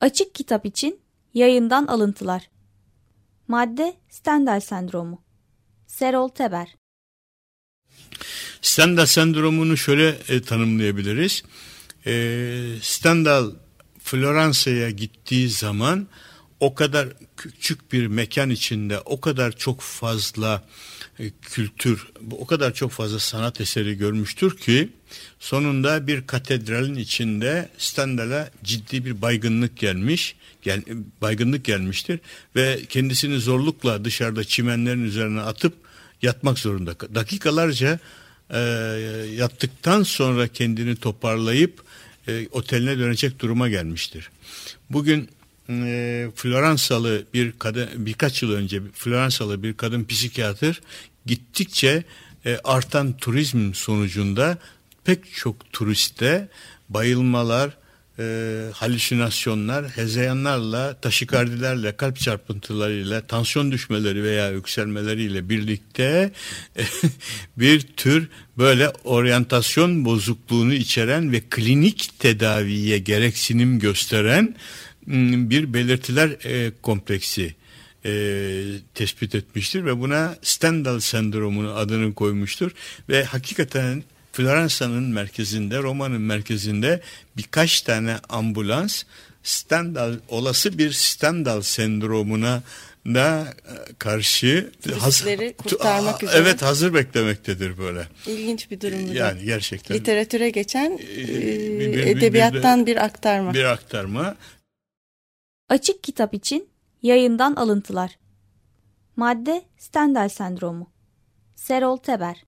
Açık kitap için yayından alıntılar. Madde Stendhal sendromu. Serol Teber. Stendhal sendromunu şöyle e, tanımlayabiliriz. E, Stendhal Floransa'ya gittiği zaman o kadar küçük bir mekan içinde o kadar çok fazla e, kültür, o kadar çok fazla sanat eseri görmüştür ki sonunda bir katedralin içinde Stendhal'a ciddi bir baygınlık gelmiş, gel, baygınlık gelmiştir ve kendisini zorlukla dışarıda çimenlerin üzerine atıp yatmak zorunda. Dakikalarca e, yattıktan sonra kendini toparlayıp e, oteline dönecek duruma gelmiştir. Bugün e, Floransalı bir kadın birkaç yıl önce Floransalı bir kadın psikiyatr gittikçe e, artan turizm sonucunda pek çok turiste bayılmalar, e, halüsinasyonlar, hezeyanlarla, taşikardilerle, kalp çarpıntılarıyla, tansiyon düşmeleri veya yükselmeleriyle birlikte e, bir tür böyle oryantasyon bozukluğunu içeren ve klinik tedaviye gereksinim gösteren bir belirtiler e, kompleksi e, tespit etmiştir ve buna Stendhal sendromunu adını koymuştur ve hakikaten Floransa'nın merkezinde, Roma'nın merkezinde birkaç tane ambulans Stendhal olası bir Stendhal sendromuna da karşı Turistleri kurtarmak üzere. Evet hazır beklemektedir böyle. İlginç bir durum. Yani gerçekten. Literatüre geçen e, bir, bir, edebiyattan bir, bir aktarma. Bir aktarma. Açık kitap için yayından alıntılar. Madde Stendhal sendromu. Serol Teber